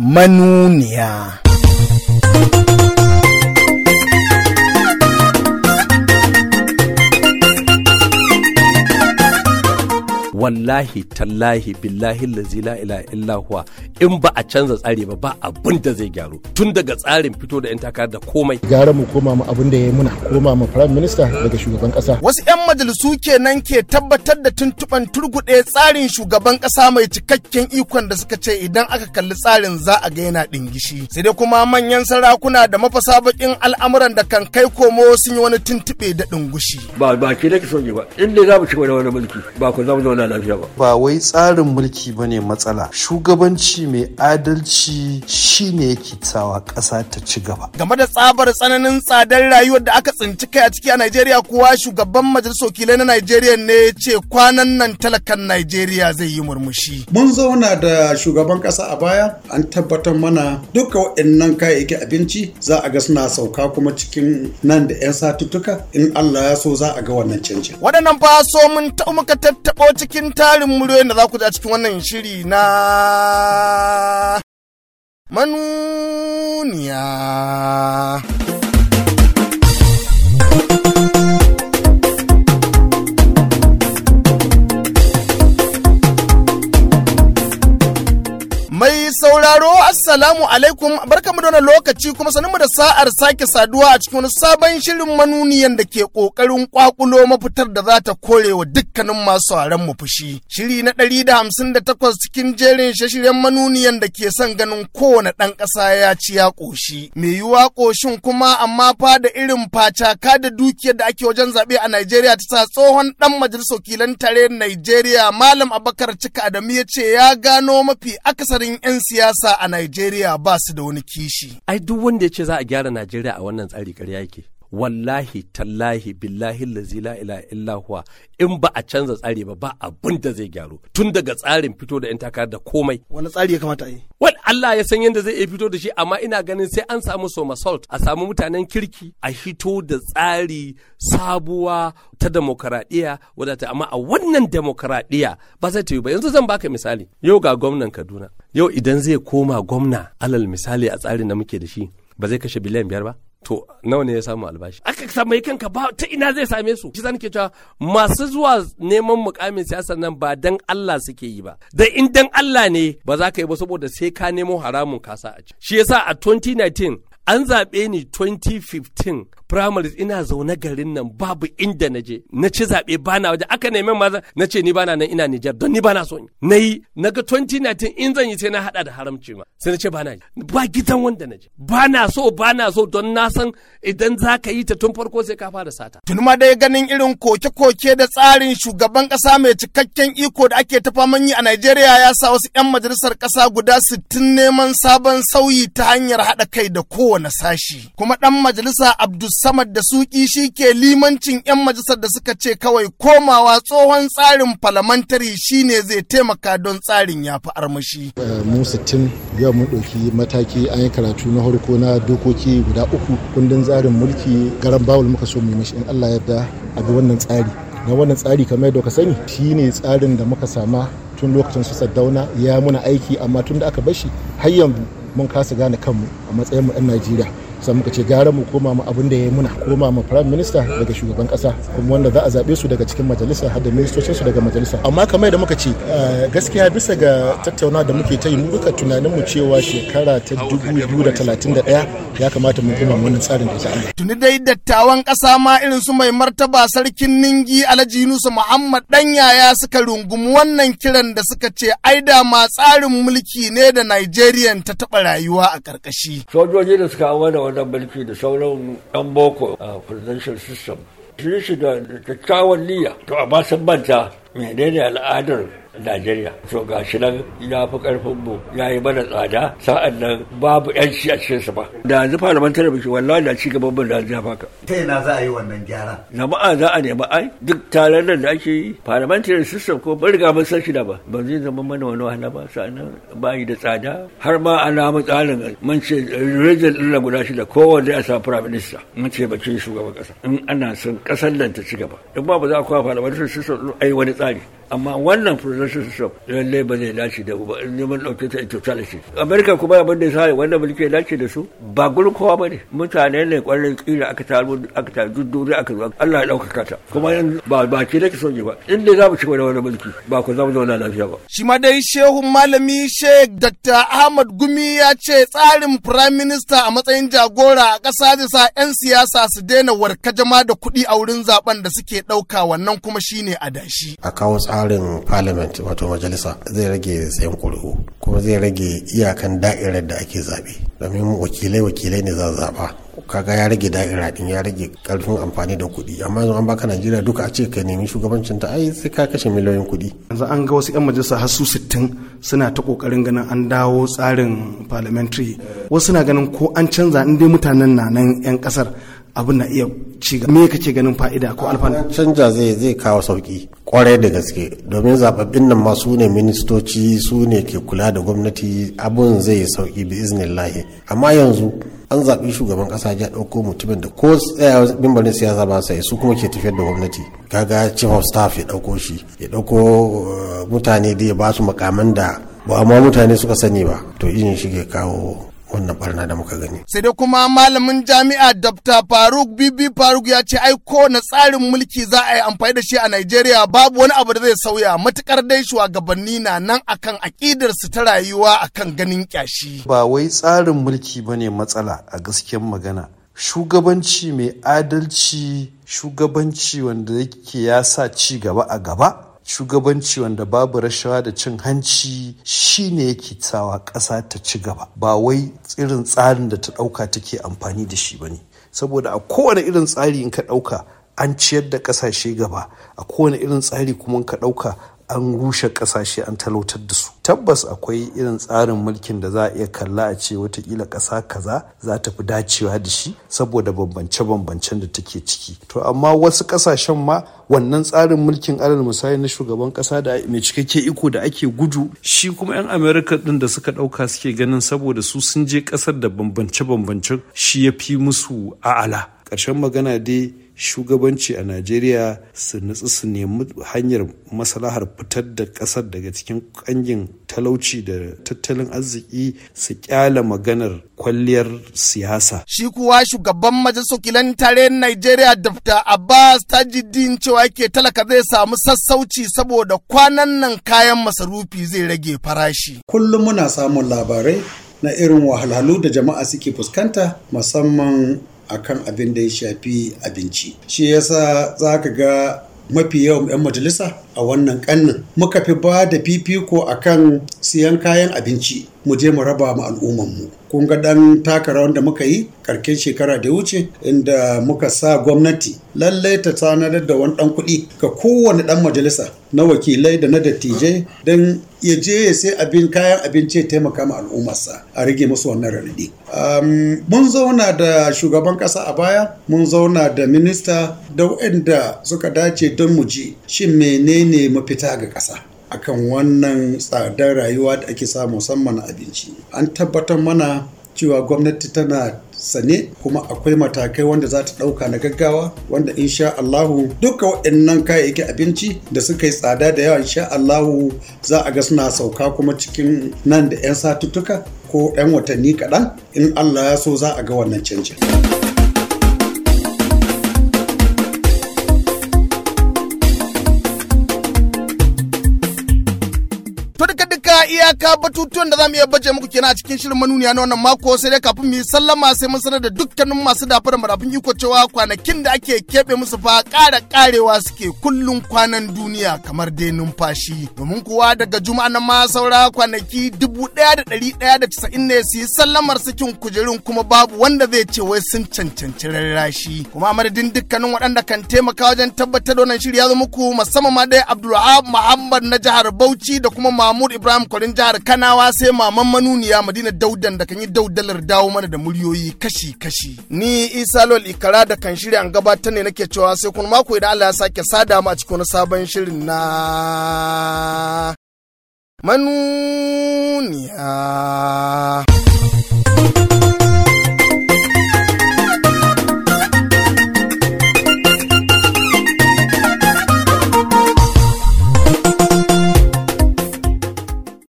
manuniya. Wallahi tallahi billahi lazi la ilaha illa huwa. In ba a canza tsari ba ba abin da zai gyaru. Tun daga tsarin fito da yan takara da komai. Gara mu koma mu abin da ya muna koma mu prime minister daga shugaban kasa Wasu 'yan majalisu kenan ke tabbatar da tuntuɓan turguɗe tsarin shugaban ƙasa mai cikakken ikon da suka ce idan aka kalli tsarin za a ga yana ɗingishi. Sai dai kuma manyan sarakuna da mafasa bakin al'amuran da kan kai komo sun yi wani tuntuɓe da ɗingushi. ba ba ke nake son yi ba. In dai za mu ci da wani mulki ba ku za mu zauna lafiya ba. Ba wai tsarin mulki ba ne matsala. Shugabanci mai adalci shine yake sawa ƙasa ta ci gaba. Game da tsabar tsananin tsadar rayuwar da aka tsinci kai a ciki a Najeriya kuwa shugaban majalisar wakilai na Najeriya ne ya ce kwanan nan talakan Najeriya zai yi murmushi. mun zauna da shugaban kasa a baya an tabbatar mana duka waɗannan kayayyakin abinci za a ga suna sauka kuma cikin nan da 'yan satuttuka. In allah ya so za a ga wannan canjin. Waɗannan fa so mun taɓa muka tattaɓo cikin tarin muryoyin da za ku ji a cikin wannan shiri na manuniya. Assalamu alaikum barkamu da wannan lokaci kuma sanin mu da sa'ar sake saduwa a cikin wani sabon shirin manuniyan da ke ƙoƙarin kwakulo mafitar da za ta kore wa dukkanin masu sauraron mu fushi. Shiri na ɗari da hamsin da takwas cikin jerin shashiryen manuniyan da ke son ganin kowane ɗan ƙasa ya ci ya ƙoshi. Mai yiwuwa ƙoshin kuma amma fa da irin facaka da dukiyar da ake wajen zaɓe a Najeriya ta sa tsohon ɗan majalisar wakilan tare Najeriya Malam Abakar Cika Adamu ya ce ya gano mafi akasarin 'yan siyasa a Najeriya ba su da wani kishi. ai duk wanda ya ce za a gyara najeriya a wannan tsari ƙarya yake wallahi tallahi billahi lazi la illa huwa. In ba a canza tsari ba ba abin da zai gyaru. Tun daga tsarin fito da yan takara da komai. Wani tsari ya kamata a yi? wal Allah ya san yadda zai iya fito da shi amma ina ganin sai an samu soma salt. A samu mutanen kirki a hito da tsari sabuwa ta demokaradiyya wadata. Amma a wannan demokaradiyya ba zai ta yi ba. Yanzu zan baka misali. Yau ga gwamnan Kaduna. Yau idan zai koma gwamna alal misali a tsarin da muke da shi ba zai kashe biliyan biyar ba? To nawa ne ya samu albashi? Aka samu kanka ba ta ina zai same su? Shi ke cewa masu zuwa neman mukamin siyasar nan ba dan Allah suke yi ba. Da in dan Allah ne ba za ka yi ba saboda sai ka nemo haramun kasa a ci shi yasa a 2019 an zaɓe ni 2015 primaries ina zaune garin nan babu inda na je. Na ci zaɓe bana waje. Aka neman maza na ce ni bana nan ina Nijar don ni bana so yi. Na yi na ga 2019 in zan yi sai na haɗa da haramci ma. Sai na ce bana yi. Ba gidan wanda na je. Bana so bana so don na san idan za ka yi ta tun farko sai ka fara sata. Tuni ma dai ganin irin koke-koke da tsarin shugaban ƙasa mai cikakken iko da ake ta faman yi a Najeriya ya sa wasu 'yan majalisar ƙasa guda 60 neman sabon sauyi ta hanyar haɗa kai da kowane sashi. Kuma ɗan majalisa Abdulsamad da Suki shi ke limancin 'yan majalisar da suka ce kawai komawa tsohon tsarin falamantari shine zai taimaka don tsarin ya fi armashi. Eh, mu 60 yau mun ɗauki mataki an yi karatu na harko na dokoki guda uku kundin tsarin mulki garan bawul muka so mu mashi in Allah yarda a bi wannan tsari na wannan tsari kamar yadda ka sani shine tsarin da muka sama tun lokacin su saddauna ya muna aiki amma tun da aka bashi har yanzu mun kasa gane kanmu a matsayin mu 'yan Najeriya sai muka ce gara mu koma mu abin da ya yi muna koma mu prime minister daga shugaban kasa kuma wanda za a zaɓe su daga cikin majalisa har da ministocin su daga majalisa amma kamar da muka ce eh, gaskiya bisa ga tattauna da muke ta yi mu duka tunanin mu cewa shekara ta 2031 ya kamata mu koma wannan tsarin da Allah Tuni dai dattawan ƙasa ma irin su mai martaba sarkin Ningi Alhaji Yunusu Muhammad ɗan yaya suka rungumi wannan kiran da suka ce ai da ma tsarin mulki ne da Nigerian ta taɓa rayuwa a ƙarƙashi. sojoji da suka hawa wannan mulki da sauran yan boko a presidential system. Yi shi da kyakkyawan niyya. To amma sun manta menene al'adar Najeriya. So ga shi nan ya fi ƙarfin mu ya yi mana tsada. Sa'an nan babu yanci a cikin su ba. Da yanzu parliamentary biki wallahi da ci gaban mu da ya faka. ta ina za a yi wannan gyaran Jama'a za a nemi ai. Duk taron nan da ake yi parliamentary system ko ban riga mun san shi da ba. Ba zai zama mana wani wahala ba. Sa'an nan ba yi da tsada. Har ma ana mu tsarin mun ce region ɗin guda shida kowanne a samu prime minister mun ce bakin shugaban ƙasa. In ana son ƙasar nan ta ci gaba. In ba ba za a kawo parliamentary system ai wani tsari amma wannan presidential system lallai ba zai dace da ba. In neman ɗauke ta totality america kuma abin da ya sa wannan mulki ya dace da su ba gurin kowa ba ne. Mutane ne kwarin kila aka taru aka taru duk duniya aka zo. Allah ya ɗaukaka ta. Kuma ba ba ke nake son yi ba. In dai za mu ci gaba da wannan mulki ba ku za mu zauna lafiya ba. Shi ma dai shehun malami sheikh dr ahmad gumi ya ce tsarin prime minister a matsayin jagora a ƙasa zai sa 'yan siyasa su daina warkajama da kuɗi a wurin zaɓen da suke ɗauka. Wannan kuma shine adashi. A kawo tsarin parliament wato majalisa zai rage sayan kuri'u kuma zai rage iyakan da'irar da ake zaɓe. Domin wakilai wakilai ne za zaɓa. Kaga ya rage da'ira din ya rage ƙarfin amfani da kuɗi. Amma yanzu an baka najeriya duka a ce ka nemi shugabancin ta ai sai ka kashe miliyoyin kuɗi. Yanzu an ga wasu 'yan majalisa har su sittin suna ta ƙoƙarin ganin an dawo tsarin parliamentary. Wasu na ganin ko an canza in dai mutanen na nan 'yan ƙasar abin na iya ci me kake ganin fa'ida ko alfanu? Canja zai zai kawo sauƙi ƙwarai da gaske. Domin zababbin nan ma su ne ministoci su ne ke kula da gwamnati. Abun zai sauƙi bi iznillahi. Amma yanzu an zaɓi shugaban ƙasa ya ɗauko mutumin da ko tsaya bimbarin siyasa ba sai su kuma ke tafiyar da gwamnati. Kaga chief of staff ya ɗauko shi ya ɗauko mutane da ya ba su makaman da ba amma mutane suka sani ba. To yin shi ke kawo wannan barna da muka gani. Sai dai kuma malamin jami'a Dr. Faruk Bibi Faruk ya ce ai na tsarin mulki za a yi amfani da shi a Najeriya babu wani abu da zai sauya matuƙar dai shugabanni na nan akan akidar su ta rayuwa akan ganin kyashi. Ba wai tsarin mulki ba ne matsala a gaskiyar magana. Shugabanci mai adalci shugabanci wanda yake ya sa ci gaba a gaba. Shugabanci wanda babu rashawa da cin hanci shine yake sawa ƙasa ta ci gaba. Ba wai irin tsarin da ta ɗauka take amfani da shi ba ne saboda a kowane irin tsari in ka ɗauka an ciyar da ƙasashe gaba a kowane irin tsari kuma ka ɗauka an rushe ƙasashe an talautar da su. Tabbas akwai irin tsarin mulkin da za a iya kalla a ce wataƙila ƙasa kaza za ta fi dacewa da shi saboda bambance-bambancen da take ciki. To amma wasu ƙasashen ma wannan tsarin mulkin alal misali na shugaban ƙasa da mai cikakke iko da ake gudu shi kuma 'yan amerika din da suka ɗauka suke ganin saboda su sun je ƙasar da bambance-bambance shi ya fi musu a'ala. Ƙarshen magana dai shugabanci a najeriya su nutsu su nemi hanyar maslahar fitar da ƙasar daga cikin kangin talauci da tattalin arziki su kyala maganar kwalliyar siyasa. Shi kuwa shugaban majalisar wakilan tarayyar najeriya dr. Abbas tajiddin cewa ke talaka zai samu sassauci saboda kwanan nan kayan masarufi zai rage farashi. Kullum muna samun labarai na irin wahalhalu da jama'a suke fuskanta musamman akan abin da ya shafi abinci. Shi yasa za ka ga mafi yawan 'yan majalisa a wannan kannin muka fi ba da fifiko akan siyan kayan abinci. Mu je mu raba mu al'ummanmu. Kun ga dan taka rawan da muka yi karken shekara da wuce inda muka sa gwamnati lallai ta tanadar da wani dan kuɗi ga kowane dan majalisa na wakilai da na dattijai don ya je ya sai abin kayan abinci ya taimaka ma al'ummarsa a rage musu wannan radadi. mun zauna da shugaban ƙasa a baya mun zauna da minista da waɗanda suka dace don mu ji shin menene mafita ga ƙasa akan wannan tsadar rayuwa da ake samu musamman abinci an tabbatar mana cewa gwamnati tana sane kuma akwai matakai wanda za ta ɗauka na gaggawa wanda insha Allahu duka waɗannan kayayyakin abinci da suka yi tsada da yawa insha Allahu za a ga suna sauka kuma cikin nan da 'yan satuttuka ko 'yan watanni kaɗan in Allah ya so za a ga wannan canjin. Iyaka batutuwan da za mu iya baje muku kenan a cikin shirin manuniya na wannan mako. Sai dai kafin mu yi sallama sai mun sanar da dukkanin masu dafa da marafin iko cewa kwanakin da ake keɓe musu fa ƙara ƙarewa suke kullum kwanan duniya kamar dai numfashi. Domin kuwa daga juma'a na ma saura kwanaki dubu ɗaya da ɗari ɗaya da casa'in ne su yi sallamar sakin kujerun kuma babu wanda zai ce wai sun cancanci rarrashi. Kuma a madadin dukkanin waɗanda kan taimaka wajen tabbatar da wannan shiri ya zo muku musamman ma dai Abdulwahab Muhammad na jihar Bauchi da kuma Mahmud Ibrahim farin jihar Kanawa sai maman manuniya Madina Daudan da kan yi daudalar dawo mana da muryoyi kashi-kashi. Ni Isa Lol Ikara da kan shirya an gabatar ne nake cewa sai kun mako idan Allah ya sake sada mu a cikin wani sabon shirin na manuniya.